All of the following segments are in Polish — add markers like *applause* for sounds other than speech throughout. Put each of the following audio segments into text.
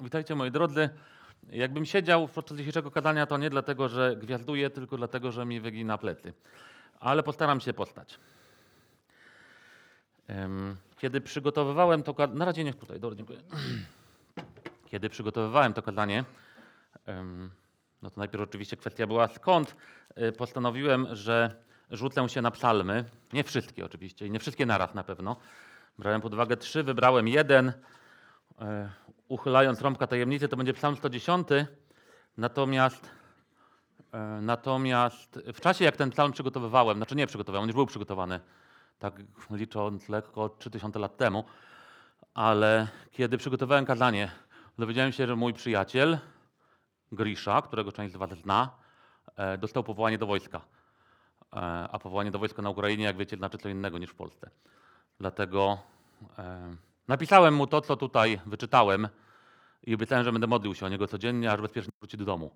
Witajcie moi drodzy. Jakbym siedział podczas dzisiejszego kadania, to nie dlatego, że gwiazduję, tylko dlatego, że mi wygina plecy. Ale postaram się postać. Kiedy przygotowywałem to kadanie, na razie niech tutaj, dobra, dziękuję. *clears throat* Kiedy przygotowywałem to kadanie, no to najpierw oczywiście kwestia była skąd. Y, Postanowiłem, że rzucę się na psalmy. Nie wszystkie oczywiście i nie wszystkie naraz na pewno. Brałem pod uwagę trzy, wybrałem jeden. Uchylając rąbka tajemnicy, to będzie psalm 110. Natomiast, e, natomiast w czasie, jak ten psalm przygotowywałem, znaczy nie przygotowałem, on już był przygotowany, tak licząc lekko 3000 lat temu, ale kiedy przygotowałem kazanie, dowiedziałem się, że mój przyjaciel Grisza, którego część z Was zna, e, dostał powołanie do wojska. E, A powołanie do wojska na Ukrainie, jak wiecie, znaczy co innego niż w Polsce. Dlatego napisałem mu to, co tutaj wyczytałem i obiecałem, że będę modlił się o niego codziennie, aż bezpiecznie wróci do domu.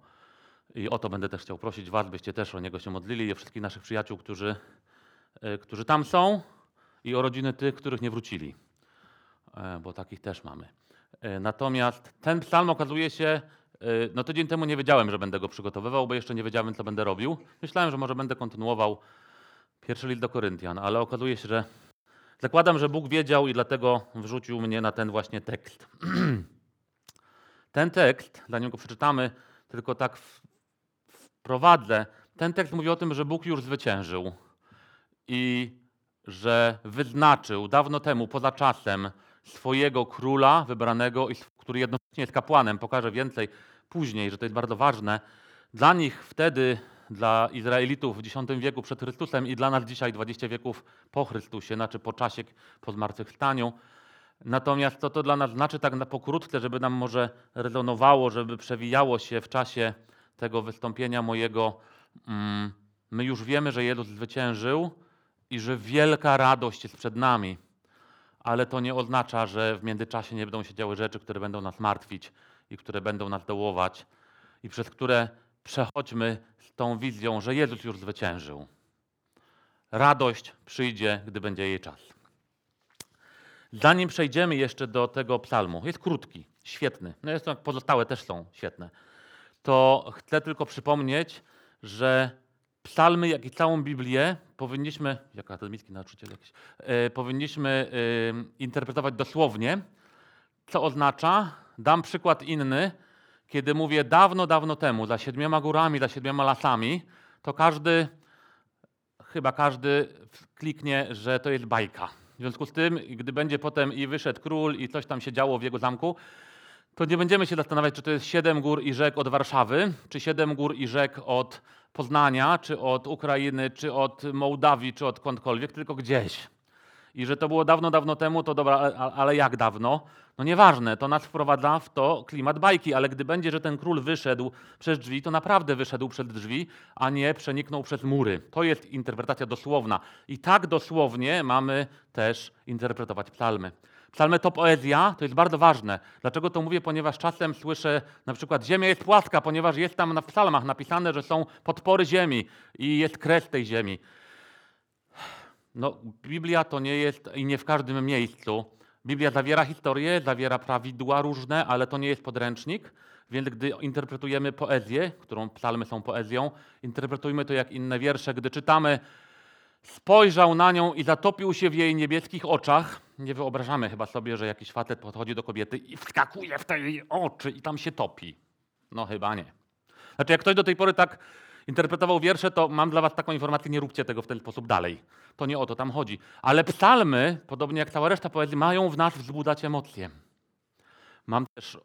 I o to będę też chciał prosić Was, byście też o niego się modlili i o wszystkich naszych przyjaciół, którzy, e, którzy tam są i o rodziny tych, których nie wrócili, E, bo takich też mamy. E, Natomiast ten psalm okazuje się, no tydzień temu nie wiedziałem, że będę go przygotowywał, bo jeszcze nie wiedziałem, co będę robił. Myślałem, że może będę kontynuował pierwszy list do Koryntian, ale okazuje się, że zakładam, że Bóg wiedział i dlatego wrzucił mnie na ten właśnie tekst. *clears throat* ten tekst, zanim go przeczytamy, tylko tak wprowadzę. Ten tekst mówi o tym, że Bóg już zwyciężył i że wyznaczył dawno temu, poza czasem, swojego króla wybranego, który jednocześnie jest kapłanem. Pokażę więcej później, że to jest bardzo ważne. Dla nich wtedy, dla Izraelitów w X wieku przed Chrystusem i dla nas dzisiaj 20 wieków po Chrystusie, znaczy po czasie, po zmartwychwstaniu. Natomiast co to dla nas znaczy tak na pokrótce, żeby nam może rezonowało, żeby przewijało się w czasie tego wystąpienia mojego. Mm, my już wiemy, że Jezus zwyciężył i że wielka radość jest przed nami. Ale to nie oznacza, że w międzyczasie nie będą się działy rzeczy, które będą nas martwić i które będą nas dołować i przez które przechodźmy z tą wizją, że Jezus już zwyciężył. Radość przyjdzie, gdy będzie jej czas. Zanim przejdziemy jeszcze do tego psalmu, jest krótki, świetny, no jest to, pozostałe też są świetne, to chcę tylko przypomnieć, że psalmy, jak i całą Biblię powinniśmy, jak akademicki nauczyciel jakiś, e, powinniśmy interpretować dosłownie, co oznacza, dam przykład inny, kiedy mówię dawno, dawno temu, za siedmioma górami, za siedmioma lasami, to każdy, chyba każdy kliknie, że to jest bajka. W związku z tym, gdy będzie potem i wyszedł król i coś tam się działo w jego zamku, to nie będziemy się zastanawiać, czy to jest siedem gór i rzek od Warszawy, czy siedem gór i rzek od Poznania, czy od Ukrainy, czy od Mołdawii, czy od skądkolwiek, tylko gdzieś. I że to było dawno, dawno temu, to dobra, ale jak dawno? No nieważne, to nas wprowadza w to klimat bajki, ale gdy będzie, że ten król wyszedł przez drzwi, to naprawdę wyszedł przed drzwi, a nie przeniknął przez mury. To jest interpretacja dosłowna. I tak dosłownie mamy też interpretować psalmy. Psalmy to poezja, to jest bardzo ważne. Dlaczego to mówię? Ponieważ czasem słyszę na przykład ziemia jest płaska, ponieważ jest tam w psalmach napisane, że są podpory ziemi i jest kres tej ziemi. No, Biblia to nie jest i nie w każdym miejscu. Biblia zawiera historię, zawiera prawidła różne, ale to nie jest podręcznik. Więc gdy interpretujemy poezję, którą psalmy są poezją, interpretujmy to jak inne wiersze. Gdy czytamy spojrzał na nią i zatopił się w jej niebieskich oczach. Nie wyobrażamy chyba sobie, że jakiś facet podchodzi do kobiety i wskakuje w te jej oczy i tam się topi. No chyba nie. Znaczy, jak ktoś do tej pory tak interpretował wiersze, to mam dla was taką informację, nie róbcie tego w ten sposób dalej. To nie o to tam chodzi. Ale psalmy, podobnie jak cała reszta poezji, mają w nas wzbudzać emocje. Mam też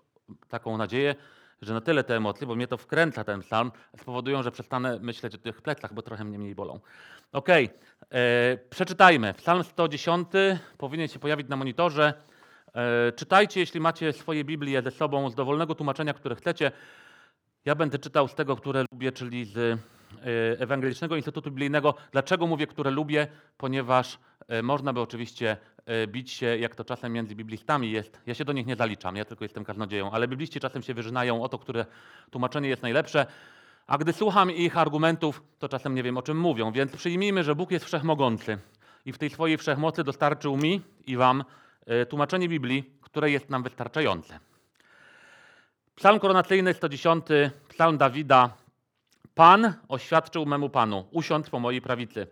taką nadzieję, że na tyle te emocje, bo mnie to wkręca ten psalm, spowodują, że przestanę myśleć o tych plecach, bo trochę mnie mniej bolą. Okej, e, przeczytajmy. Psalm 110 powinien się pojawić na monitorze. E, czytajcie, jeśli macie swoje Biblię ze sobą, z dowolnego tłumaczenia, które chcecie. Ja będę czytał z tego, które lubię, czyli z e, Ewangelicznego Instytutu Biblijnego. Dlaczego mówię, które lubię? Ponieważ e, można by oczywiście e, bić się, jak to czasem między biblistami jest. Ja się do nich nie zaliczam, ja tylko jestem kaznodzieją, ale bibliści czasem się wyżynają o to, które tłumaczenie jest najlepsze. A gdy słucham ich argumentów, to czasem nie wiem, o czym mówią. Więc przyjmijmy, że Bóg jest wszechmogący i w tej swojej wszechmocy dostarczył mi i wam tłumaczenie Biblii, które jest nam wystarczające. Psalm koronacyjny 110, psalm Dawida. Pan oświadczył memu Panu, usiądź po mojej prawicy,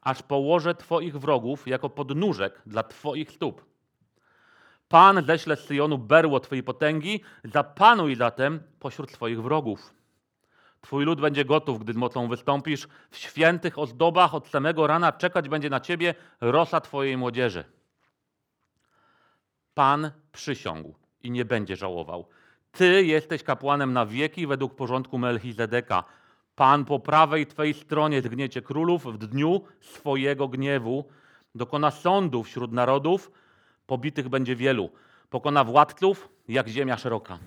aż położę Twoich wrogów jako podnóżek dla Twoich stóp. Pan ześle z Syjonu berło Twojej potęgi, zapanuj zatem pośród swoich wrogów. Twój lud będzie gotów, gdy mocą wystąpisz. W świętych ozdobach od samego rana czekać będzie na Ciebie rosa Twojej młodzieży. Pan przysiągł i nie będzie żałował. Ty jesteś kapłanem na wieki według porządku Melchizedeka. Pan po prawej Twej stronie zgniecie królów w dniu swojego gniewu. Dokona sądu wśród narodów, pobitych będzie wielu. Pokona władców jak ziemia szeroka.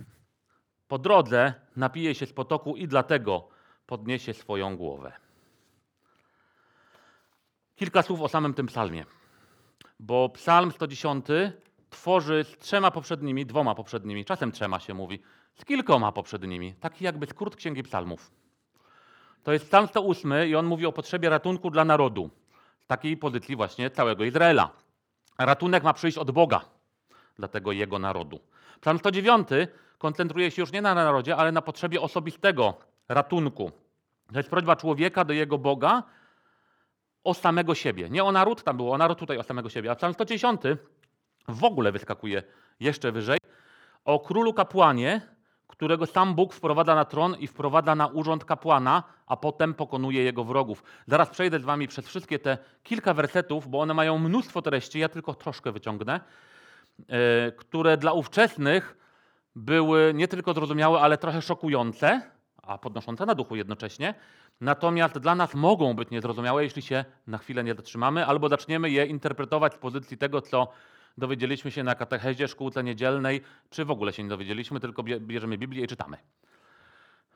Po drodze napije się z potoku i dlatego podniesie swoją głowę. Kilka słów o samym tym psalmie. Bo psalm 110 tworzy z trzema poprzednimi, dwoma poprzednimi, czasem trzema się mówi, z kilkoma poprzednimi, taki jakby skrót księgi psalmów. To jest psalm 108 i on mówi o potrzebie ratunku dla narodu, z takiej pozycji właśnie całego Izraela. Ratunek ma przyjść od Boga dla tego jego narodu. Psalm 109 koncentruje się już nie na narodzie, ale na potrzebie osobistego ratunku. To jest prośba człowieka do jego Boga o samego siebie. Nie o naród tam było, o naród tutaj o samego siebie. A psalm 110 w ogóle wyskakuje jeszcze wyżej o królu kapłanie, którego sam Bóg wprowadza na tron i wprowadza na urząd kapłana, a potem pokonuje jego wrogów. Zaraz przejdę z wami przez wszystkie te kilka wersetów, bo one mają mnóstwo treści, ja tylko troszkę wyciągnę, e, które dla ówczesnych były nie tylko zrozumiałe, ale trochę szokujące, a podnoszące na duchu jednocześnie. Natomiast dla nas mogą być niezrozumiałe, jeśli się na chwilę nie zatrzymamy, albo zaczniemy je interpretować z pozycji tego, co dowiedzieliśmy się na katechezie, szkółce niedzielnej, czy w ogóle się nie dowiedzieliśmy, tylko bierzemy Biblię i czytamy.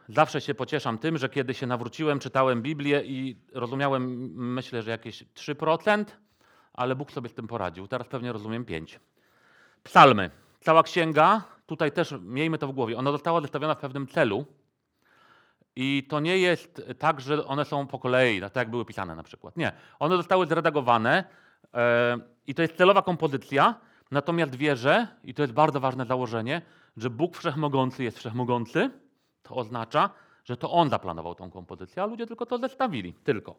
Zawsze się pocieszam tym, że kiedy się nawróciłem, czytałem Biblię i rozumiałem, myślę, że jakieś 3%, ale Bóg sobie z tym poradził. Teraz pewnie rozumiem 5%. Psalmy. Cała księga, tutaj też miejmy to w głowie, ona została zestawiona w pewnym celu. I to nie jest tak, że one są po kolei, tak jak były pisane na przykład. Nie. One zostały zredagowane i to jest celowa kompozycja, natomiast wierzę, i to jest bardzo ważne założenie, że Bóg Wszechmogący jest Wszechmogący. To oznacza, że to On zaplanował tą kompozycję, a ludzie tylko to zestawili. Tylko.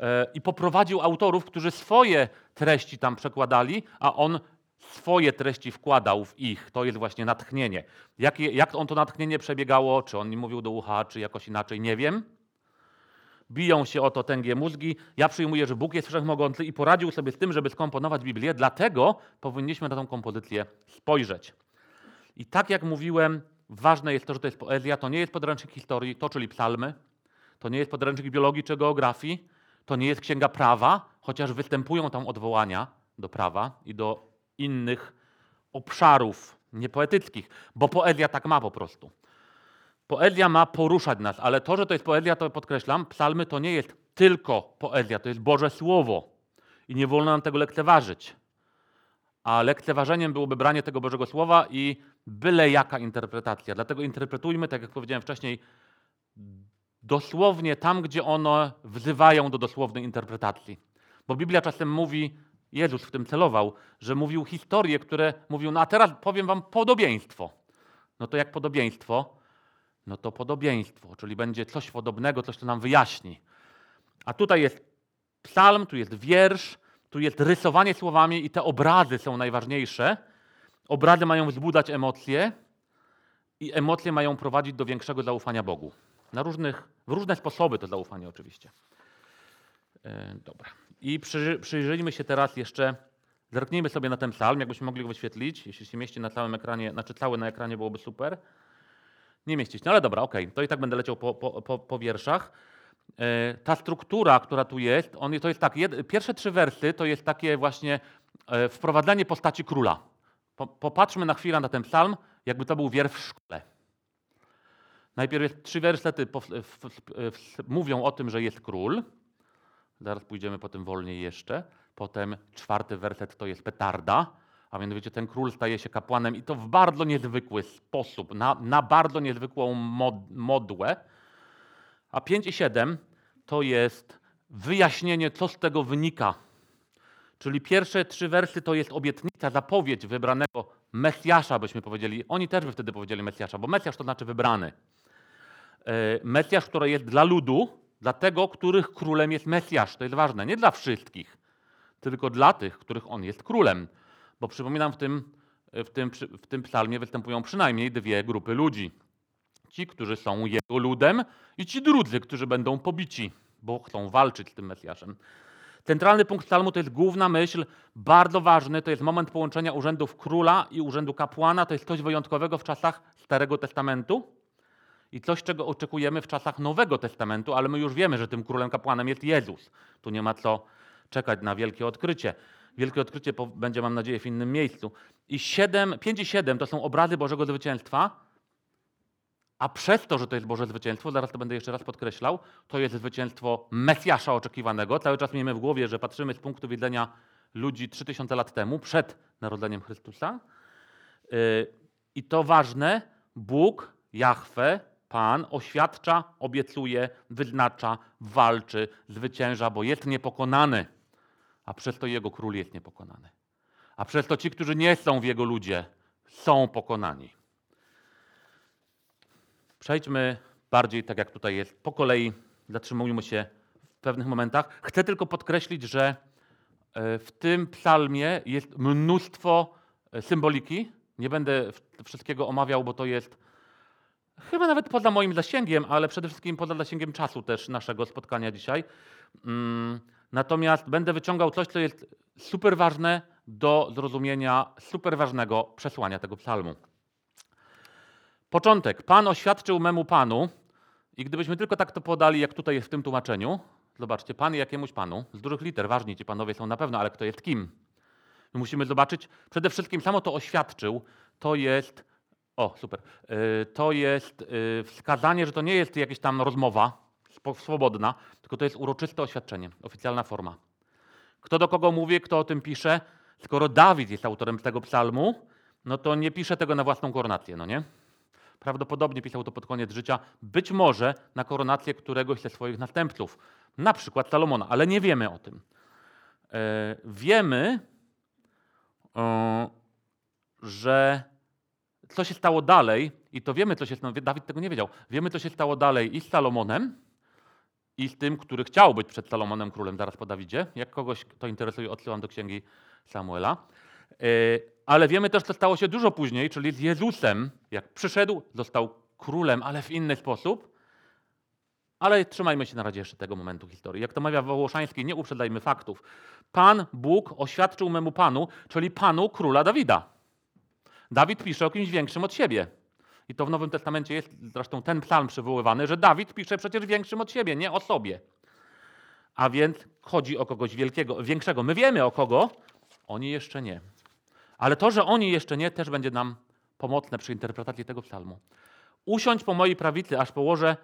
E, I poprowadził autorów, którzy swoje treści tam przekładali, a On swoje treści wkładał w ich. To jest właśnie natchnienie. Jak, jak on to natchnienie przebiegało, czy on mówił do ucha, czy jakoś inaczej, nie wiem biją się o to tęgie mózgi. Ja przyjmuję, że Bóg jest wszechmogący i poradził sobie z tym, żeby skomponować Biblię, dlatego powinniśmy na tą kompozycję spojrzeć. I tak jak mówiłem, ważne jest to, że to jest poezja, to nie jest podręcznik historii, to czyli psalmy, to nie jest podręcznik biologii czy geografii, to nie jest księga prawa, chociaż występują tam odwołania do prawa i do innych obszarów niepoetyckich, bo poezja tak ma po prostu. Poezja ma poruszać nas, ale to, że to jest poezja, to podkreślam, psalmy to nie jest tylko poezja, to jest Boże Słowo i nie wolno nam tego lekceważyć. A lekceważeniem byłoby branie tego Bożego Słowa i byle jaka interpretacja. Dlatego interpretujmy, tak jak powiedziałem wcześniej, dosłownie tam, gdzie one wzywają do dosłownej interpretacji. Bo Biblia czasem mówi, Jezus w tym celował, że mówił historie, które mówił, no a teraz powiem wam podobieństwo. No to jak podobieństwo? No to podobieństwo, czyli będzie coś podobnego, coś, co nam wyjaśni. A tutaj jest psalm, tu jest wiersz, tu jest rysowanie słowami i te obrazy są najważniejsze. Obrazy mają wzbudzać emocje i emocje mają prowadzić do większego zaufania Bogu. Na różnych, w różne sposoby to zaufanie oczywiście. E, dobra. I przy, przyjrzyjmy się teraz jeszcze, zerknijmy sobie na ten psalm, jakbyśmy mogli go wyświetlić. Jeśli się mieści na całym ekranie, znaczy cały na ekranie byłoby super nie mieścić. No ale dobra, okej, okay. to i tak będę leciał po, po, po, po wierszach. E, ta struktura, która tu jest, on, to jest tak, jed, pierwsze trzy wersy to jest takie właśnie e, wprowadzenie postaci króla. Po, popatrzmy na chwilę na ten psalm, jakby to był wiersz w szkole. Najpierw jest trzy wersety w, w, w, mówią o tym, że jest król. Zaraz pójdziemy po tym wolniej jeszcze. Potem czwarty werset to jest petarda. A mianowicie ten król staje się kapłanem i to w bardzo niezwykły sposób, na, na bardzo niezwykłą mod, modłę. A 5 i 7 to jest wyjaśnienie, co z tego wynika. Czyli pierwsze trzy wersy to jest obietnica, zapowiedź wybranego Mesjasza, byśmy powiedzieli. Oni też by wtedy powiedzieli Mesjasza, bo Mesjasz to znaczy wybrany. E, Mesjasz, który jest dla ludu, dla tego, których królem jest Mesjasz. To jest ważne. Nie dla wszystkich, tylko dla tych, których on jest królem. Bo przypominam, w tym, w tym, w tym psalmie występują przynajmniej dwie grupy ludzi. Ci, którzy są jego ludem i ci drudzy, którzy będą pobici, bo chcą walczyć z tym Mesjaszem. Centralny punkt psalmu to jest główna myśl, bardzo ważny, to jest moment połączenia urzędów króla i urzędu kapłana. To jest coś wyjątkowego w czasach Starego Testamentu i coś, czego oczekujemy w czasach Nowego Testamentu, ale my już wiemy, że tym królem kapłanem jest Jezus. Tu nie ma co czekać na wielkie odkrycie. Wielkie odkrycie będzie, mam nadzieję, w innym miejscu. I 7, 5 i 7 to są obrazy Bożego zwycięstwa, a przez to, że to jest Boże zwycięstwo, zaraz to będę jeszcze raz podkreślał, to jest zwycięstwo Mesjasza oczekiwanego. Cały czas miejmy w głowie, że patrzymy z punktu widzenia ludzi 3000 lat temu, przed narodzeniem Chrystusa. Yy, I to ważne, Bóg, Jahwe, Pan oświadcza, obiecuje, wyznacza, walczy, zwycięża, bo jest niepokonany, a przez to Jego król jest niepokonany. A przez to ci, którzy nie są w Jego ludzie, są pokonani. Przejdźmy bardziej tak, jak tutaj jest, po kolei zatrzymujmy się w pewnych momentach. Chcę tylko podkreślić, że e, w tym psalmie jest mnóstwo e, symboliki. Nie będę wszystkiego omawiał, bo to jest chyba nawet poza moim zasięgiem, ale przede wszystkim poza zasięgiem czasu też naszego spotkania dzisiaj. Natomiast będę wyciągał coś, co jest super ważne do zrozumienia super ważnego przesłania tego psalmu. Początek. Pan oświadczył memu panu, i gdybyśmy tylko tak to podali, jak tutaj jest w tym tłumaczeniu, zobaczcie, pan jakiemuś panu, z dużych liter, ważni ci panowie są na pewno, ale kto jest kim? My musimy zobaczyć, przede wszystkim samo to oświadczył, to jest, o super, y, to jest y, wskazanie, że to nie jest jakaś tam rozmowa swobodna, tylko to jest uroczyste oświadczenie, oficjalna forma. Kto do kogo mówi, kto o tym pisze? Skoro Dawid jest autorem tego psalmu, no to nie pisze tego na własną koronację, no nie? Prawdopodobnie pisał to pod koniec życia, być może na koronację któregoś ze swoich następców, na przykład Salomona, ale nie wiemy o tym. E, wiemy, że co się stało dalej, i to wiemy, co się stało, Dawid tego nie wiedział, wiemy, co się stało dalej i z Salomonem, i z tym, który chciał być przed Salomonem królem zaraz po Dawidzie. Jak kogoś to interesuje, odsyłam do księgi Samuela. E, ale wiemy też, co stało się dużo później, czyli z Jezusem. Jak przyszedł, został królem, ale w inny sposób. Ale trzymajmy się na razie jeszcze tego momentu historii. Jak to mawia Wołoszański, nie uprzedzajmy faktów. Pan Bóg oświadczył memu Panu, czyli Panu króla Dawida. Dawid pisze o kimś większym od siebie. I to w Nowym Testamencie jest zresztą ten psalm przywoływany, że Dawid pisze przecież większym od siebie, nie o sobie. A więc chodzi o kogoś wielkiego, większego. My wiemy o kogo, oni jeszcze nie. Ale to, że oni jeszcze nie, też będzie nam pomocne przy interpretacji tego psalmu. Usiądź po mojej prawicy, aż położę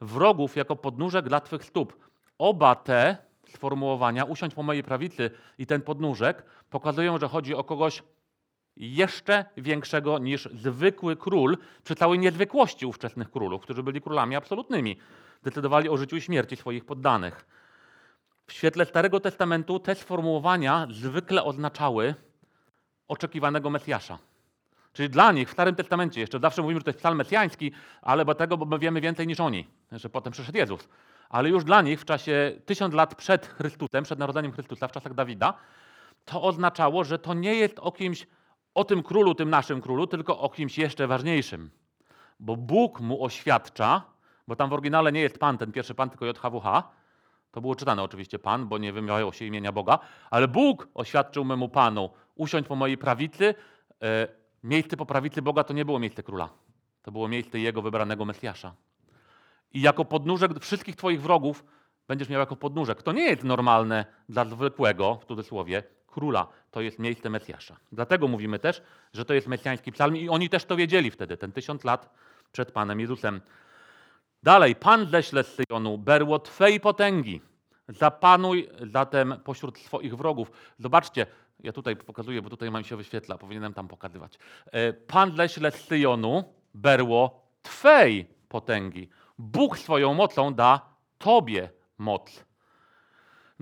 wrogów jako podnóżek dla twych stóp. Oba te sformułowania, usiądź po mojej prawicy i ten podnóżek, pokazują, że chodzi o kogoś jeszcze większego niż zwykły król przy całej niezwykłości ówczesnych królów, którzy byli królami absolutnymi. Decydowali o życiu i śmierci swoich poddanych. W świetle Starego Testamentu te sformułowania zwykle oznaczały oczekiwanego Mesjasza. Czyli dla nich w Starym Testamencie jeszcze zawsze mówimy, że to jest psalm mesjański, ale bo tego, bo my wiemy więcej niż oni, że potem przyszedł Jezus. Ale już dla nich w czasie tysiąc lat przed Chrystusem, przed narodzeniem Chrystusa, w czasach Dawida, to oznaczało, że to nie jest o kimś, o tym królu, tym naszym królu, tylko o kimś jeszcze ważniejszym. Bo Bóg mu oświadcza, bo tam w oryginale nie jest Pan, ten pierwszy Pan, tylko JHWH, to było czytane oczywiście Pan, bo nie wymawiało się imienia Boga, ale Bóg oświadczył memu Panu, usiądź po mojej prawicy. E, miejsce po prawicy Boga to nie było miejsce króla. To było miejsce Jego wybranego Mesjasza. I jako podnóżek wszystkich Twoich wrogów będziesz miał jako podnóżek. To nie jest normalne dla zwykłego, w cudzysłowie, króla. To jest miejsce Mesjasza. Dlatego mówimy też, że to jest mesjański psalm i oni też to wiedzieli wtedy, ten tysiąc lat przed Panem Jezusem. Dalej, Pan ześle z Syjonu berło Twej potęgi. Zapanuj zatem pośród swoich wrogów. Zobaczcie, ja tutaj pokazuję, bo tutaj mam się wyświetla, powinienem tam pokazywać. E, Pan ześle z Syjonu berło Twej potęgi. Bóg swoją mocą da Tobie moc.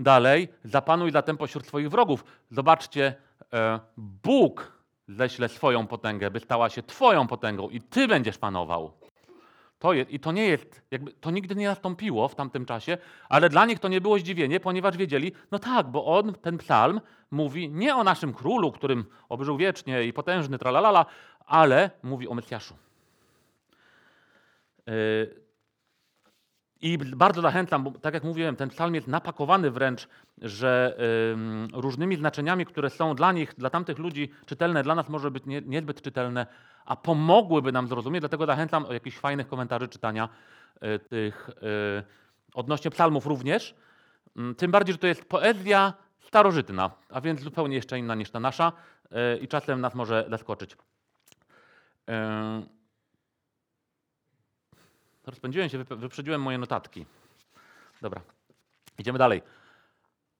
Dalej, zapanuj zatem pośród swoich wrogów. Zobaczcie, e, Bóg ześlę swoją potęgę, by stała się Twoją potęgą i Ty będziesz panował. To jest, I to nie jest, jakby, to nigdy nie nastąpiło w tamtym czasie, ale dla nich to nie było zdziwienie, ponieważ wiedzieli, no tak, bo on, ten psalm, mówi nie o naszym królu, którym obyżył wiecznie i potężny, tralalala, ale mówi o Mesjaszu. Yy, i bardzo zachęcam, bo tak jak mówiłem, ten psalm jest napakowany wręcz, że y, różnymi znaczeniami, które są dla nich, dla tamtych ludzi czytelne, dla nas może być nie, niezbyt czytelne, a pomogłyby nam zrozumieć. Dlatego zachęcam o jakichś fajnych komentarzy czytania y, tych y, odnośnie psalmów również. Mm, tym bardziej, że to jest poezja starożytna, a więc zupełnie jeszcze inna niż ta nasza y, i czasem nas może zaskoczyć. Rozpędziłem się, wyprzedziłem moje notatki. Dobra, idziemy dalej.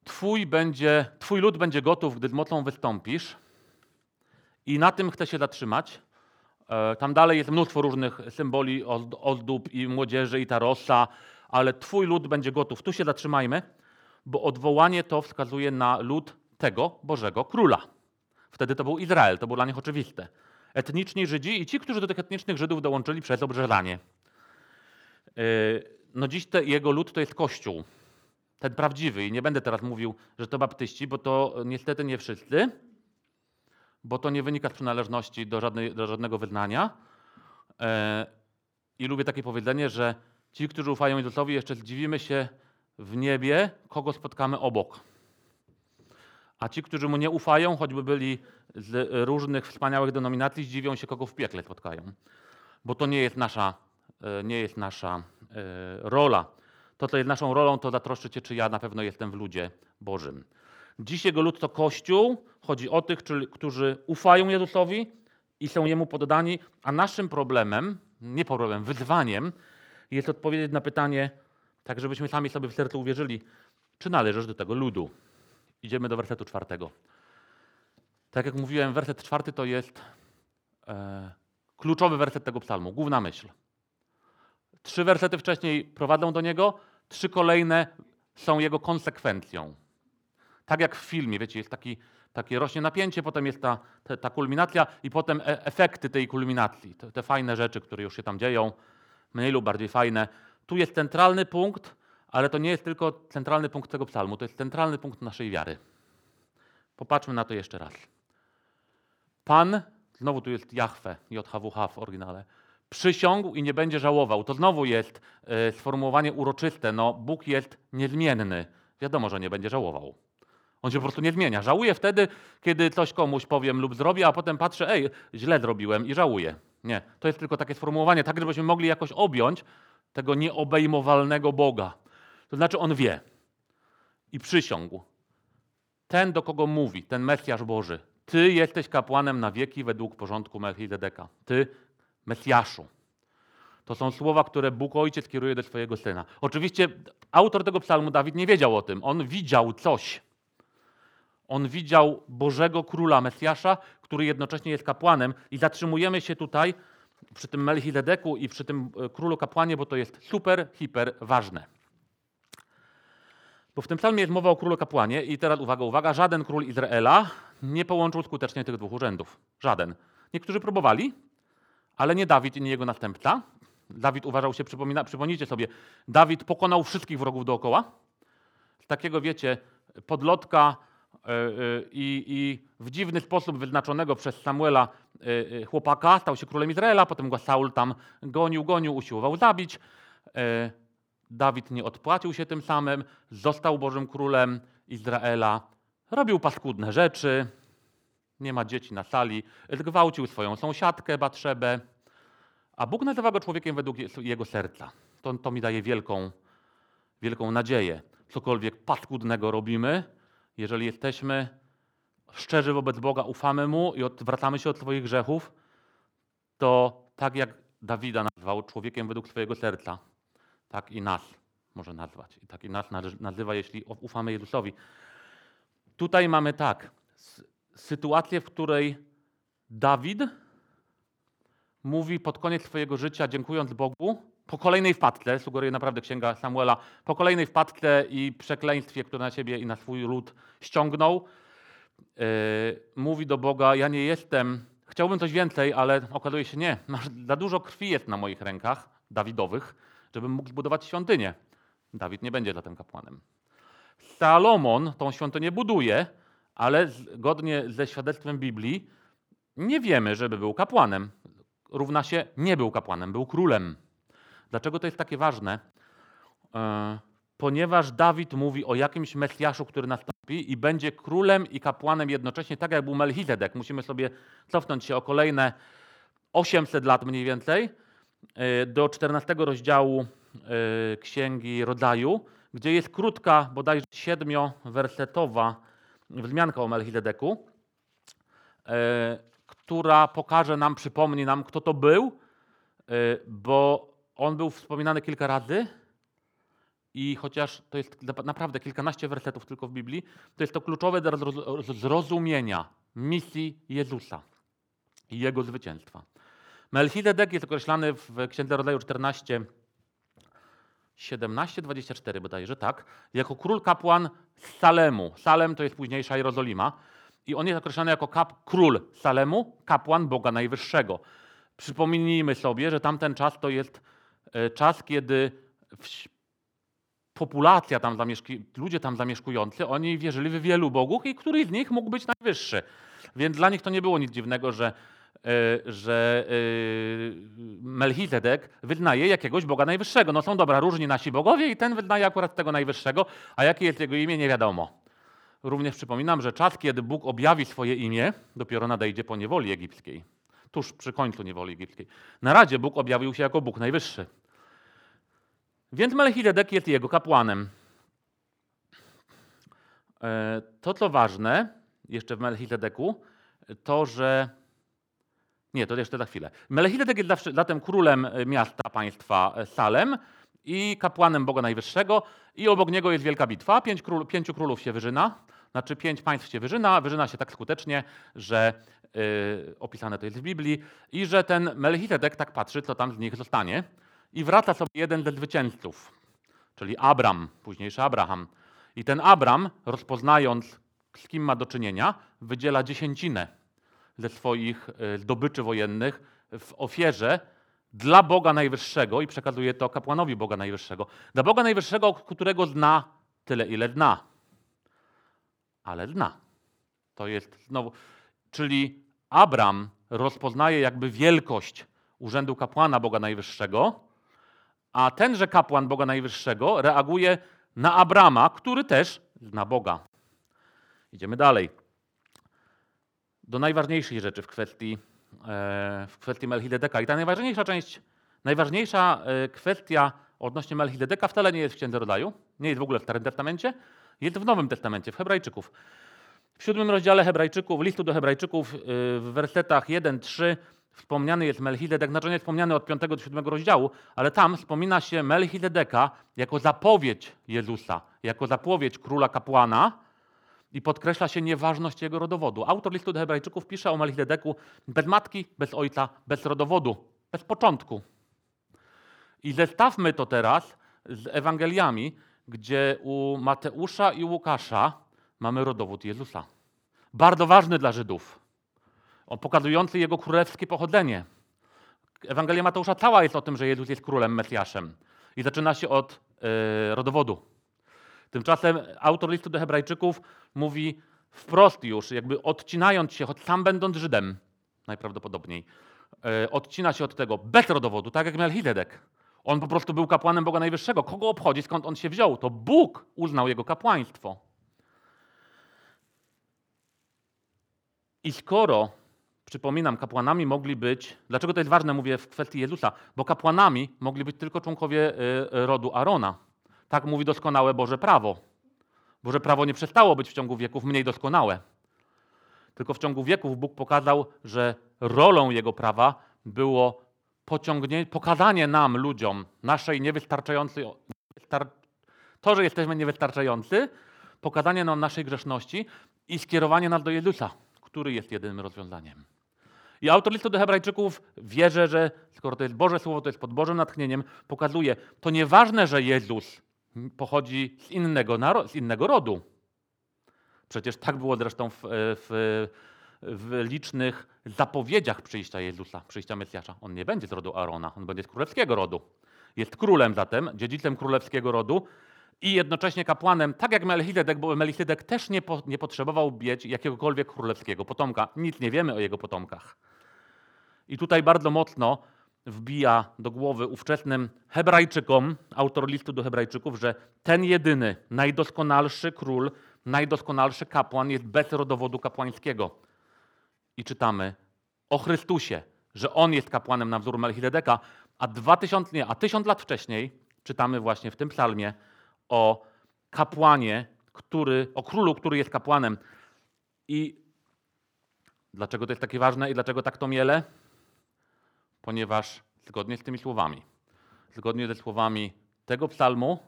Twój, będzie, twój lud będzie gotów, gdy z mocą wystąpisz. I na tym chcę się zatrzymać. E, tam dalej jest mnóstwo różnych symboli ozdób i młodzieży i tarosa, ale Twój lud będzie gotów. Tu się zatrzymajmy, bo odwołanie to wskazuje na lud tego Bożego Króla. Wtedy to był Izrael, to było dla nich oczywiste. Etniczni Żydzi i ci, którzy do tych etnicznych Żydów dołączyli przez obrzezanie. E, no dziś te, jego lud to jest Kościół, ten prawdziwy. I nie będę teraz mówił, że to baptyści, bo to niestety nie wszyscy, bo to nie wynika z przynależności do, żadnej, do żadnego wyznania. E, I lubię takie powiedzenie, że ci, którzy ufają Jezusowi, jeszcze zdziwimy się w niebie, kogo spotkamy obok. A ci, którzy mu nie ufają, choćby byli z różnych wspaniałych denominacji, zdziwią się, kogo w piekle spotkają. Bo to nie jest nasza nie jest nasza e, rola. To, co jest naszą rolą, to zatroszczyć się, czy ja na pewno jestem w ludzie Bożym. Dziś jego lud to Kościół. Chodzi o tych, którzy ufają Jezusowi i są Jemu poddani, a naszym problemem, nie problemem, wyzwaniem jest odpowiedzieć na pytanie, tak żebyśmy sami sobie w sercu uwierzyli, czy należysz do tego ludu. Idziemy do wersetu czwartego. Tak jak mówiłem, werset czwarty to jest e, kluczowy werset tego psalmu, główna myśl. Trzy wersety wcześniej prowadzą do niego, trzy kolejne są jego konsekwencją. Tak jak w filmie, wiecie, jest taki, takie rośnie napięcie, potem jest ta, ta, ta kulminacja i potem e efekty tej kulminacji, te, te fajne rzeczy, które już się tam dzieją, mniej lub bardziej fajne. Tu jest centralny punkt, ale to nie jest tylko centralny punkt tego psalmu, to jest centralny punkt naszej wiary. Popatrzmy na to jeszcze raz. Pan, znowu tu jest Jahwe, JHWH w oryginale, przysiągł i nie będzie żałował. To znowu jest e, sformułowanie uroczyste. No, Bóg jest niezmienny. Wiadomo, że nie będzie żałował. On się po prostu nie zmienia. Żałuje wtedy, kiedy coś komuś powiem lub zrobię, a potem patrzę, ej, źle zrobiłem i żałuję. Nie, to jest tylko takie sformułowanie, tak żebyśmy mogli jakoś objąć tego nieobejmowalnego Boga. To znaczy on wie i przysiągł. Ten, do kogo mówi, ten Mesjasz Boży, Ty jesteś kapłanem na wieki według porządku Melchizedeka. Ty Mesjaszu. To są słowa, które Bóg Ojciec kieruje do swojego Syna. Oczywiście autor tego psalmu, Dawid, nie wiedział o tym. On widział coś. On widział Bożego Króla Mesjasza, który jednocześnie jest kapłanem i zatrzymujemy się tutaj przy tym Melchizedeku i przy tym e, Królu Kapłanie, bo to jest super, hiper ważne. Bo w tym psalmie jest mowa o Królu Kapłanie i teraz uwaga, uwaga, żaden król Izraela nie połączył skutecznie tych dwóch urzędów. Żaden. Niektórzy próbowali, ale nie Dawid i nie jego następca. Dawid uważał się, przypomina, przypomnijcie sobie, Dawid pokonał wszystkich wrogów dookoła. Takiego, wiecie, podlotka e, e, i, i w dziwny sposób wyznaczonego przez Samuela e, chłopaka stał się królem Izraela, potem go Saul tam gonił, gonił, usiłował zabić. Dawid nie odpłacił się tym samym, został Bożym Królem Izraela, robił paskudne rzeczy, nie ma dzieci na sali, zgwałcił swoją sąsiadkę Batrzebę, a Bóg nazywa go człowiekiem według jego serca. To, to mi daje wielką, wielką nadzieję. Cokolwiek paskudnego robimy, jeżeli jesteśmy szczerzy wobec Boga, ufamy Mu i odwracamy się od swoich grzechów, to tak jak Dawida nazwał człowiekiem według swojego serca, tak i nas może nazwać. I tak i nas nazywa, jeśli ufamy Jezusowi. Tutaj mamy tak, sytuację, w której Dawid mówi pod koniec swojego życia, dziękując Bogu, po kolejnej wpadce, sugeruje naprawdę księga Samuela, po kolejnej wpadce i przekleństwie, które na siebie i na swój lud ściągnął, mówi do Boga: Ja nie jestem, chciałbym coś więcej, ale okazuje się, nie, masz, za dużo krwi jest na moich rękach, Dawidowych, żebym mógł zbudować świątynię. Dawid nie będzie zatem kapłanem. Salomon tą świątynię buduje, ale zgodnie ze świadectwem Biblii nie wiemy, żeby był kapłanem. Równa się nie był kapłanem, był królem. Dlaczego to jest takie ważne? E, ponieważ Dawid mówi o jakimś Mesjaszu, który nastąpi i będzie królem i kapłanem jednocześnie, tak jak był Melchizedek. Musimy sobie cofnąć się o kolejne 800 lat mniej więcej e, do 14 rozdziału e, Księgi Rodzaju, gdzie jest krótka, bodajże siedmiowersetowa wzmianka o Melchizedeku, która pokaże nam, przypomni nam, kto to był, bo on był wspominany kilka razy i chociaż to jest naprawdę kilkanaście wersetów tylko w Biblii, to jest to kluczowe do zrozumienia misji Jezusa i Jego zwycięstwa. Melchizedek jest określany w Księdze Rodzaju 14, 17, 24 bodajże, tak, jako król kapłan Salemu. Salem to jest późniejsza Jerozolima. I on jest określany jako kap, król Salemu, kapłan Boga Najwyższego. Przypomnijmy sobie, że tamten czas to jest e, czas, kiedy populacja tam zamieszki, ludzie tam zamieszkujący, oni wierzyli w wielu bogów i któryś z nich mógł być najwyższy. Więc dla nich to nie było nic dziwnego, że, że e, Melchizedek wyznaje jakiegoś Boga Najwyższego. No są dobra, różni nasi bogowie i ten wyznaje akurat tego Najwyższego, a jakie jest jego imię, nie wiadomo. Również przypominam, że czas, kiedy Bóg objawi swoje imię, dopiero nadejdzie po niewoli egipskiej. Tuż przy końcu niewoli egipskiej. Na razie Bóg objawił się jako Bóg Najwyższy. Więc Melchizedek jest jego kapłanem. E, to, co ważne jeszcze w Melchizedeku, to, że. Nie, to jeszcze za chwilę. Melchizedek jest zatem królem miasta, państwa Salem i kapłanem Boga Najwyższego, i obok niego jest wielka bitwa. Pięć król, pięciu królów się wyżyna, znaczy pięć państw się wyżyna, wyżyna się tak skutecznie, że yy, opisane to jest w Biblii, i że ten Melchizedek tak patrzy, co tam z nich zostanie. I wraca sobie jeden ze zwycięzców, czyli Abram, późniejszy Abraham. I ten Abram, rozpoznając, z kim ma do czynienia, wydziela dziesięcinę ze swoich e, zdobyczy wojennych w ofierze dla Boga Najwyższego i przekazuje to kapłanowi Boga Najwyższego. Dla Boga Najwyższego, którego zna tyle, ile zna. Ale zna. To jest znowu, czyli Abram rozpoznaje jakby wielkość urzędu kapłana Boga Najwyższego a tenże kapłan Boga Najwyższego reaguje na Abrama, który też zna Boga. Idziemy dalej. Do najważniejszej rzeczy w kwestii, e, w kwestii Melchizedeka. I ta najważniejsza część, najważniejsza e, kwestia odnośnie Melchizedeka wcale nie jest w Księdze Rodzaju, nie jest w ogóle w Starym Testamencie, jest w Nowym Testamencie, w Hebrajczyków. W siódmym rozdziale Hebrajczyków, listu do Hebrajczyków, e, w wersetach 1-3 wspomniany jest Melchizedek, znaczy nie wspomniany od 5 do 7 rozdziału, ale tam wspomina się Melchizedeka jako zapowiedź Jezusa, jako zapowiedź króla kapłana i podkreśla się nieważność jego rodowodu. Autor listu do Hebrajczyków pisze o Melchizedeku bez matki, bez ojca, bez rodowodu, bez początku. I zestawmy to teraz z Ewangeliami, gdzie u Mateusza i Łukasza mamy rodowód Jezusa. Bardzo ważny dla Żydów pokazujący jego królewskie pochodzenie. Ewangelia Mateusza cała jest o tym, że Jezus jest królem, Mesjaszem. I zaczyna się od yy, rodowodu. Tymczasem autor listu do Hebrajczyków mówi wprost już, jakby odcinając się, choć sam będąc Żydem, najprawdopodobniej, yy, odcina się od tego bez rodowodu, tak jak Melchizedek. On po prostu był kapłanem Boga Najwyższego. Kogo obchodzi, skąd on się wziął? To Bóg uznał jego kapłaństwo. I skoro Przypominam, kapłanami mogli być, dlaczego to jest ważne, mówię w kwestii Jezusa, bo kapłanami mogli być tylko członkowie y, y, rodu Arona. Tak mówi doskonałe Boże prawo. Boże prawo nie przestało być w ciągu wieków mniej doskonałe. Tylko w ciągu wieków Bóg pokazał, że rolą Jego prawa było pokazanie nam, ludziom, naszej niewystarczającej, to, że jesteśmy niewystarczający, pokazanie nam naszej grzeszności i skierowanie nas do Jezusa, który jest jedynym rozwiązaniem. I autor listu do Hebrajczyków wierzy, że skoro to jest Boże Słowo, to jest pod Bożym natchnieniem, pokazuje, to nieważne, że Jezus pochodzi z innego, z innego rodu. Przecież tak było zresztą w, w, w licznych zapowiedziach przyjścia Jezusa, przyjścia Mesjasza. On nie będzie z rodu Arona, on będzie z królewskiego rodu. Jest królem zatem, dziedzicem królewskiego rodu i jednocześnie kapłanem, tak jak Melchizedek, bo Melchizedek też nie, po, nie potrzebował mieć jakiegokolwiek królewskiego potomka. Nic nie wiemy o jego potomkach. I tutaj bardzo mocno wbija do głowy ówczesnym Hebrajczykom, autor listu do Hebrajczyków, że ten jedyny, najdoskonalszy król, najdoskonalszy kapłan jest bez rodowodu kapłańskiego. I czytamy o Chrystusie, że On jest kapłanem na wzór Melchizedeka, a dwa tysiąc, nie, a tysiąc lat wcześniej czytamy właśnie w tym psalmie o kapłanie, który, o królu, który jest kapłanem. I dlaczego to jest takie ważne i dlaczego tak to miele? Ponieważ zgodnie z tymi słowami, zgodnie ze słowami tego psalmu,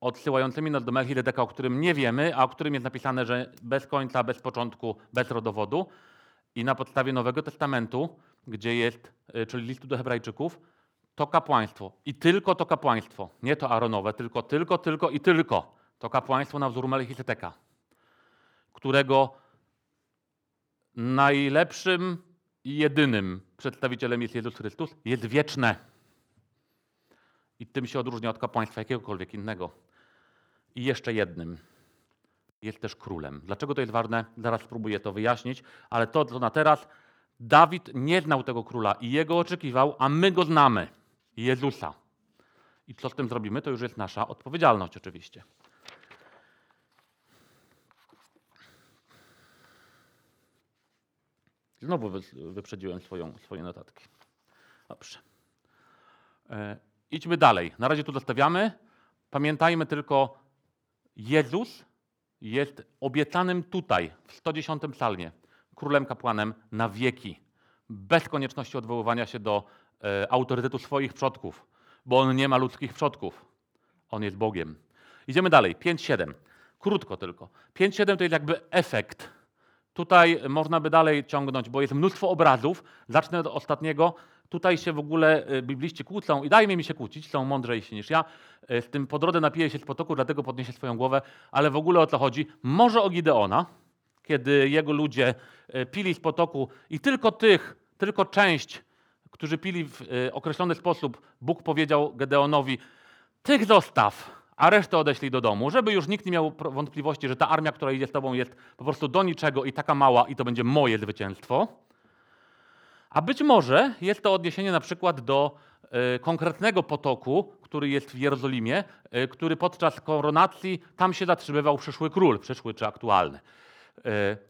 odsyłającymi nas do Melchizedeka, o którym nie wiemy, a o którym jest napisane, że bez końca, bez początku, bez rodowodu, i na podstawie Nowego Testamentu, gdzie jest, y, czyli listu do Hebrajczyków, to kapłaństwo. I tylko to kapłaństwo, nie to Aaronowe, tylko, tylko, tylko i tylko to kapłaństwo na wzór Melchizedeka, którego najlepszym i jedynym przedstawicielem jest Jezus Chrystus, jest wieczne. I tym się odróżnia od kapłaństwa jakiegokolwiek innego. I jeszcze jednym. Jest też królem. Dlaczego to jest ważne? Zaraz spróbuję to wyjaśnić, ale to, co na teraz, Dawid nie znał tego króla i jego oczekiwał, a my go znamy. Jezusa. I co z tym zrobimy, to już jest nasza odpowiedzialność oczywiście. Znowu wyprzedziłem swoją, swoje notatki. Dobrze. E, idźmy dalej. Na razie tu zostawiamy. Pamiętajmy tylko, Jezus jest obiecanym tutaj, w 110 psalmie, królem kapłanem na wieki, bez konieczności odwoływania się do e, autorytetu swoich przodków, bo on nie ma ludzkich przodków. On jest Bogiem. Idziemy dalej. 5-7. Krótko tylko. 5-7 to jest jakby efekt. Tutaj można by dalej ciągnąć, bo jest mnóstwo obrazów. Zacznę od ostatniego. Tutaj się w ogóle y, bibliści kłócą i dajmy mi się kłócić, są mądrzejsi niż ja. Y, z tym po drodze napiję się z potoku, dlatego podniesie swoją głowę, ale w ogóle o co chodzi? Może o Gideona, kiedy jego ludzie y, pili z potoku i tylko tych, tylko część, którzy pili w określony sposób, Bóg powiedział Gedeonowi, tych zostaw, a resztę odeślij do domu, żeby już nikt nie miał wątpliwości, że ta armia, która idzie z tobą jest po prostu do niczego i taka mała i to będzie moje zwycięstwo. A być może jest to odniesienie na przykład do y, konkretnego potoku, który jest w Jerozolimie, y, który podczas koronacji tam się zatrzymywał przyszły król, przyszły czy aktualny. Y,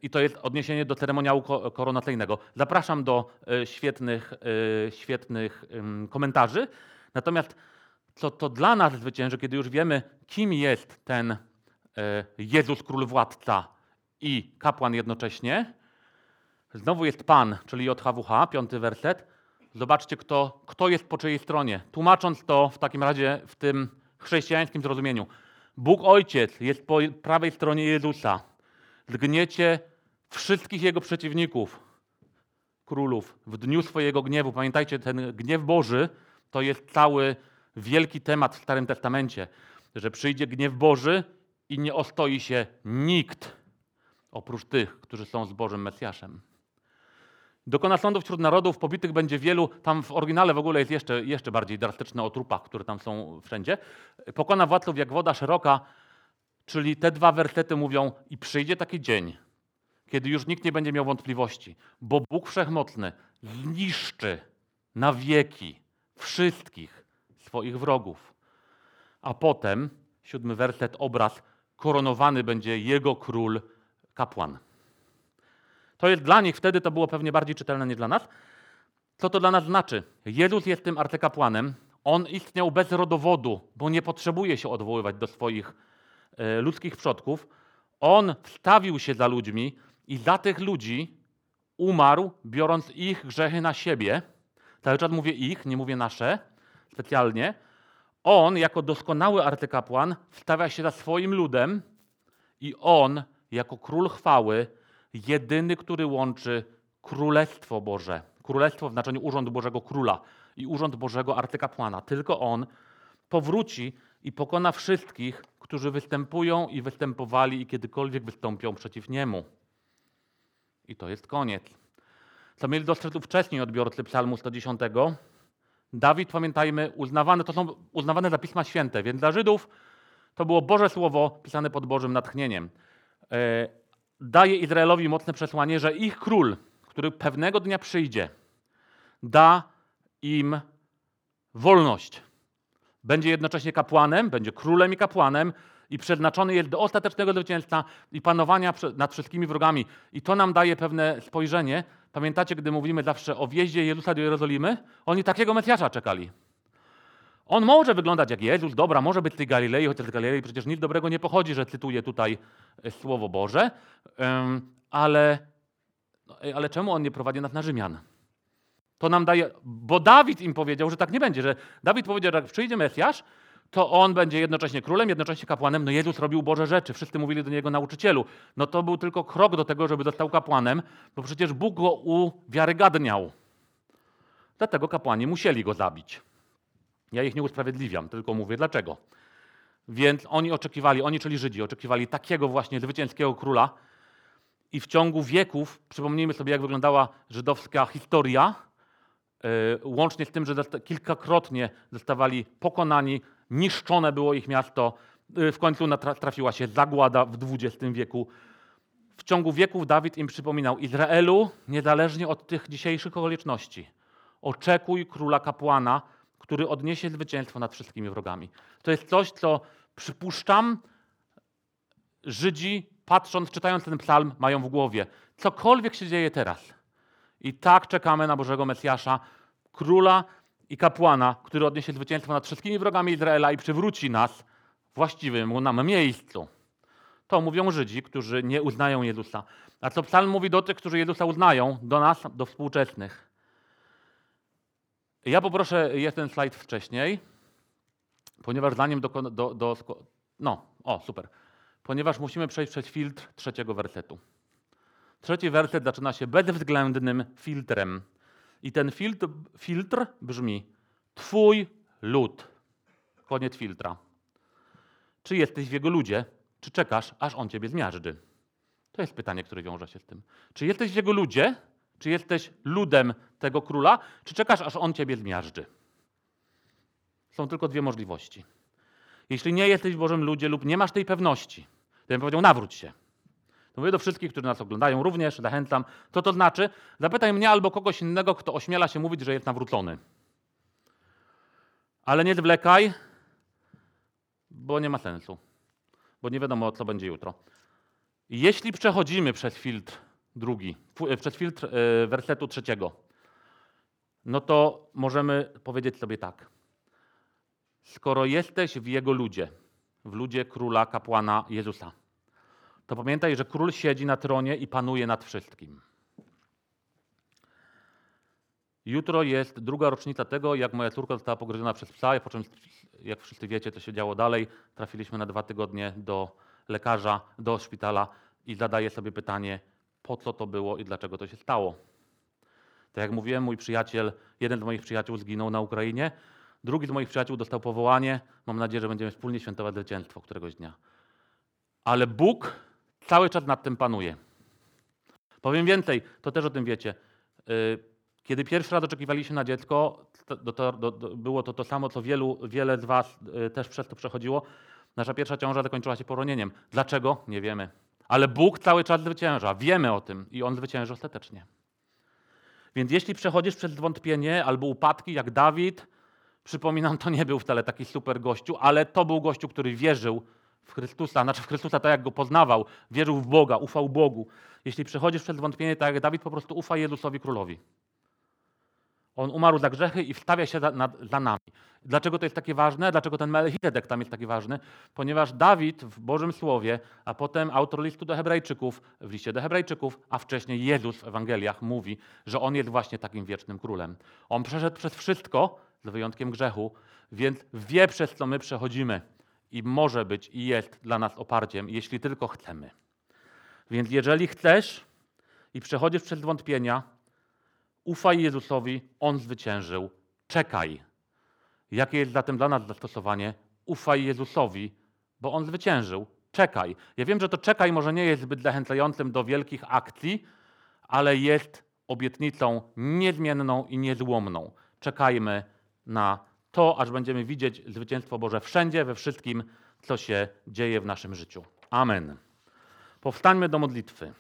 I to jest odniesienie do ceremoniału koronacyjnego. Zapraszam do świetnych, świetnych komentarzy. Natomiast co to dla nas zwycięży, kiedy już wiemy, kim jest ten Jezus Król Władca i kapłan jednocześnie, Znowu jest Pan, czyli JHWH, piąty werset. Zobaczcie, kto, kto jest po czyjej stronie. Tłumacząc to w takim razie w tym chrześcijańskim zrozumieniu. Bóg Ojciec jest po prawej stronie Jezusa. Zgniecie wszystkich Jego przeciwników, królów, w dniu swojego gniewu. Pamiętajcie, ten gniew Boży to jest cały wielki temat w Starym Testamencie, że przyjdzie gniew Boży i nie ostoi się nikt oprócz tych, którzy są z Bożym Mesjaszem. Dokona sądów wśród narodów, pobitych będzie wielu. Tam w oryginale w ogóle jest jeszcze, jeszcze bardziej drastyczne o trupach, które tam są wszędzie. Pokona władców jak woda szeroka, czyli te dwa wersety mówią i przyjdzie taki dzień, kiedy już nikt nie będzie miał wątpliwości, bo Bóg Wszechmocny zniszczy na wieki wszystkich swoich wrogów. A potem, siódmy werset, obraz, koronowany będzie Jego król, kapłan. To jest dla nich, wtedy to było pewnie bardziej czytelne niż dla nas. Co to dla nas znaczy? Jezus jest tym arcykapłanem. On istniał bez rodowodu, bo nie potrzebuje się odwoływać do swoich e, ludzkich przodków. On wstawił się za ludźmi i za tych ludzi umarł, biorąc ich grzechy na siebie. Cały czas mówię ich, nie mówię nasze specjalnie. On, jako doskonały arcykapłan, wstawia się za swoim ludem i on, jako król chwały, jedyny, który łączy Królestwo Boże, Królestwo w znaczeniu Urząd Bożego Króla i Urząd Bożego Arcykapłana. Tylko On powróci i pokona wszystkich, którzy występują i występowali i kiedykolwiek wystąpią przeciw Niemu. I to jest koniec. Co mieli dostrzec wcześniej odbiorcy Psalmu 110. Dawid, pamiętajmy, uznawane, to są uznawane za Pisma Święte, więc dla Żydów to było Boże Słowo pisane pod Bożym natchnieniem. E, daje Izraelowi mocne przesłanie, że ich król, który pewnego dnia przyjdzie, da im wolność. Będzie jednocześnie kapłanem, będzie królem i kapłanem i przeznaczony jest do ostatecznego zwycięstwa i panowania nad wszystkimi wrogami. I to nam daje pewne spojrzenie. Pamiętacie, gdy mówimy zawsze o wjeździe Jezusa do Jerozolimy? Oni takiego Mesjasza czekali. On może wyglądać jak Jezus, dobra, może być z tej Galilei, chociaż z Galilei przecież nic dobrego nie pochodzi, że cytuję tutaj e, Słowo Boże, ale, no, ale czemu on nie prowadzi nas na Rzymian? To nam daje, bo Dawid im powiedział, że tak nie będzie, że Dawid powiedział, że jak przyjdzie Mesjasz, to on będzie jednocześnie królem, jednocześnie kapłanem. No Jezus robił Boże rzeczy, wszyscy mówili do niego nauczycielu. No to był tylko krok do tego, żeby został kapłanem, bo przecież Bóg go uwiarygadniał. Dlatego kapłani musieli go zabić. Ja ich nie usprawiedliwiam, tylko mówię dlaczego. Więc oni oczekiwali, oni czyli Żydzi, oczekiwali takiego właśnie zwycięskiego króla. I w ciągu wieków, przypomnijmy sobie, jak wyglądała żydowska historia, yy, łącznie z tym, że kilkakrotnie zostawali pokonani, niszczone było ich miasto, yy, w końcu trafiła się zagłada w XX wieku. W ciągu wieków Dawid im przypominał Izraelu, niezależnie od tych dzisiejszych okoliczności, oczekuj króla kapłana, który odniesie zwycięstwo nad wszystkimi wrogami. To jest coś, co przypuszczam, Żydzi, patrząc, czytając ten psalm, mają w głowie. Cokolwiek się dzieje teraz. I tak czekamy na Bożego Mesjasza, króla i kapłana, który odniesie zwycięstwo nad wszystkimi wrogami Izraela i przywróci nas właściwym nam miejscu. To mówią Żydzi, którzy nie uznają Jezusa. A co psalm mówi do tych, którzy Jezusa uznają, do nas, do współczesnych. Ja poproszę jeden slajd wcześniej, ponieważ zanim do, do, do, No, o, super. Ponieważ musimy przejść przez filtr trzeciego wersetu. Trzeci werset zaczyna się bezwzględnym filtrem. I ten filtr, filtr brzmi: Twój lud. Koniec filtra. Czy jesteś w jego ludzie, czy czekasz, aż on ciebie zmiażdży? To jest pytanie, które wiąże się z tym. Czy jesteś w jego ludzie, czy jesteś ludem tego króla, czy czekasz, aż on ciebie zmiażdży? Są tylko dwie możliwości. Jeśli nie jesteś w Bożym ludzie lub nie masz tej pewności, to bym powiedział, nawróć się. To mówię do wszystkich, którzy nas oglądają, również zachęcam. Co to znaczy? Zapytaj mnie albo kogoś innego, kto ośmiela się mówić, że jest nawrócony. Ale nie zwlekaj, bo nie ma sensu. Bo nie wiadomo, co będzie jutro. Jeśli przechodzimy przez filtr drugi, e, przez filtr e, wersetu trzeciego, no to możemy powiedzieć sobie tak. Skoro jesteś w Jego ludzie, w ludzie króla, kapłana Jezusa, to pamiętaj, że król siedzi na tronie i panuje nad wszystkim. Jutro jest druga rocznica tego, jak moja córka została pogryziona przez psa, po czym, jak wszyscy wiecie, co się działo dalej. Trafiliśmy na dwa tygodnie do lekarza, do szpitala i zadaję sobie pytanie, po co to było i dlaczego to się stało. Tak jak mówiłem, mój przyjaciel, jeden z moich przyjaciół zginął na Ukrainie, drugi z moich przyjaciół dostał powołanie. Mam nadzieję, że będziemy wspólnie świętować zwycięstwo któregoś dnia. Ale Bóg cały czas nad tym panuje. Powiem więcej, to też o tym wiecie. Y, kiedy pierwszy raz oczekiwaliśmy na dziecko, to, to, to, było to to samo, co wielu, wiele z Was y, też przez to przechodziło. Nasza pierwsza ciąża zakończyła się poronieniem. Dlaczego? Nie wiemy. Ale Bóg cały czas zwycięża. Wiemy o tym i On zwycięży ostatecznie. Więc jeśli przechodzisz przez zwątpienie albo upadki, jak Dawid, przypominam, to nie był wcale taki super gościu, ale to był gościu, który wierzył w Chrystusa, znaczy w Chrystusa tak jak go poznawał, wierzył w Boga, ufał Bogu. Jeśli przechodzisz przez zwątpienie, tak jak Dawid po prostu ufa Jezusowi Królowi. On umarł za grzechy i wstawia się za, za, nami. Dlaczego to jest takie ważne? Dlaczego ten Melchizedek tam jest taki ważny? Ponieważ Dawid w Bożym Słowie, a potem autor listu do Hebrajczyków, w liście do Hebrajczyków, a wcześniej Jezus w Ewangeliach mówi, że On jest właśnie takim wiecznym królem. On przeszedł przez wszystko, z wyjątkiem grzechu, więc wie przez co my przechodzimy i może być i jest dla nas oparciem, jeśli tylko chcemy. Więc jeżeli chcesz i przechodzisz przez wątpienia, Ufaj Jezusowi, On zwyciężył. Czekaj. Jakie jest zatem dla nas zastosowanie? Ufaj Jezusowi, bo On zwyciężył. Czekaj. Ja wiem, że to czekaj może nie jest zbyt zachęcającym do wielkich akcji, ale jest obietnicą niezmienną i niezłomną. Czekajmy na to, aż będziemy widzieć zwycięstwo Boże wszędzie, we wszystkim, co się dzieje w naszym życiu. Amen. Powstańmy do modlitwy.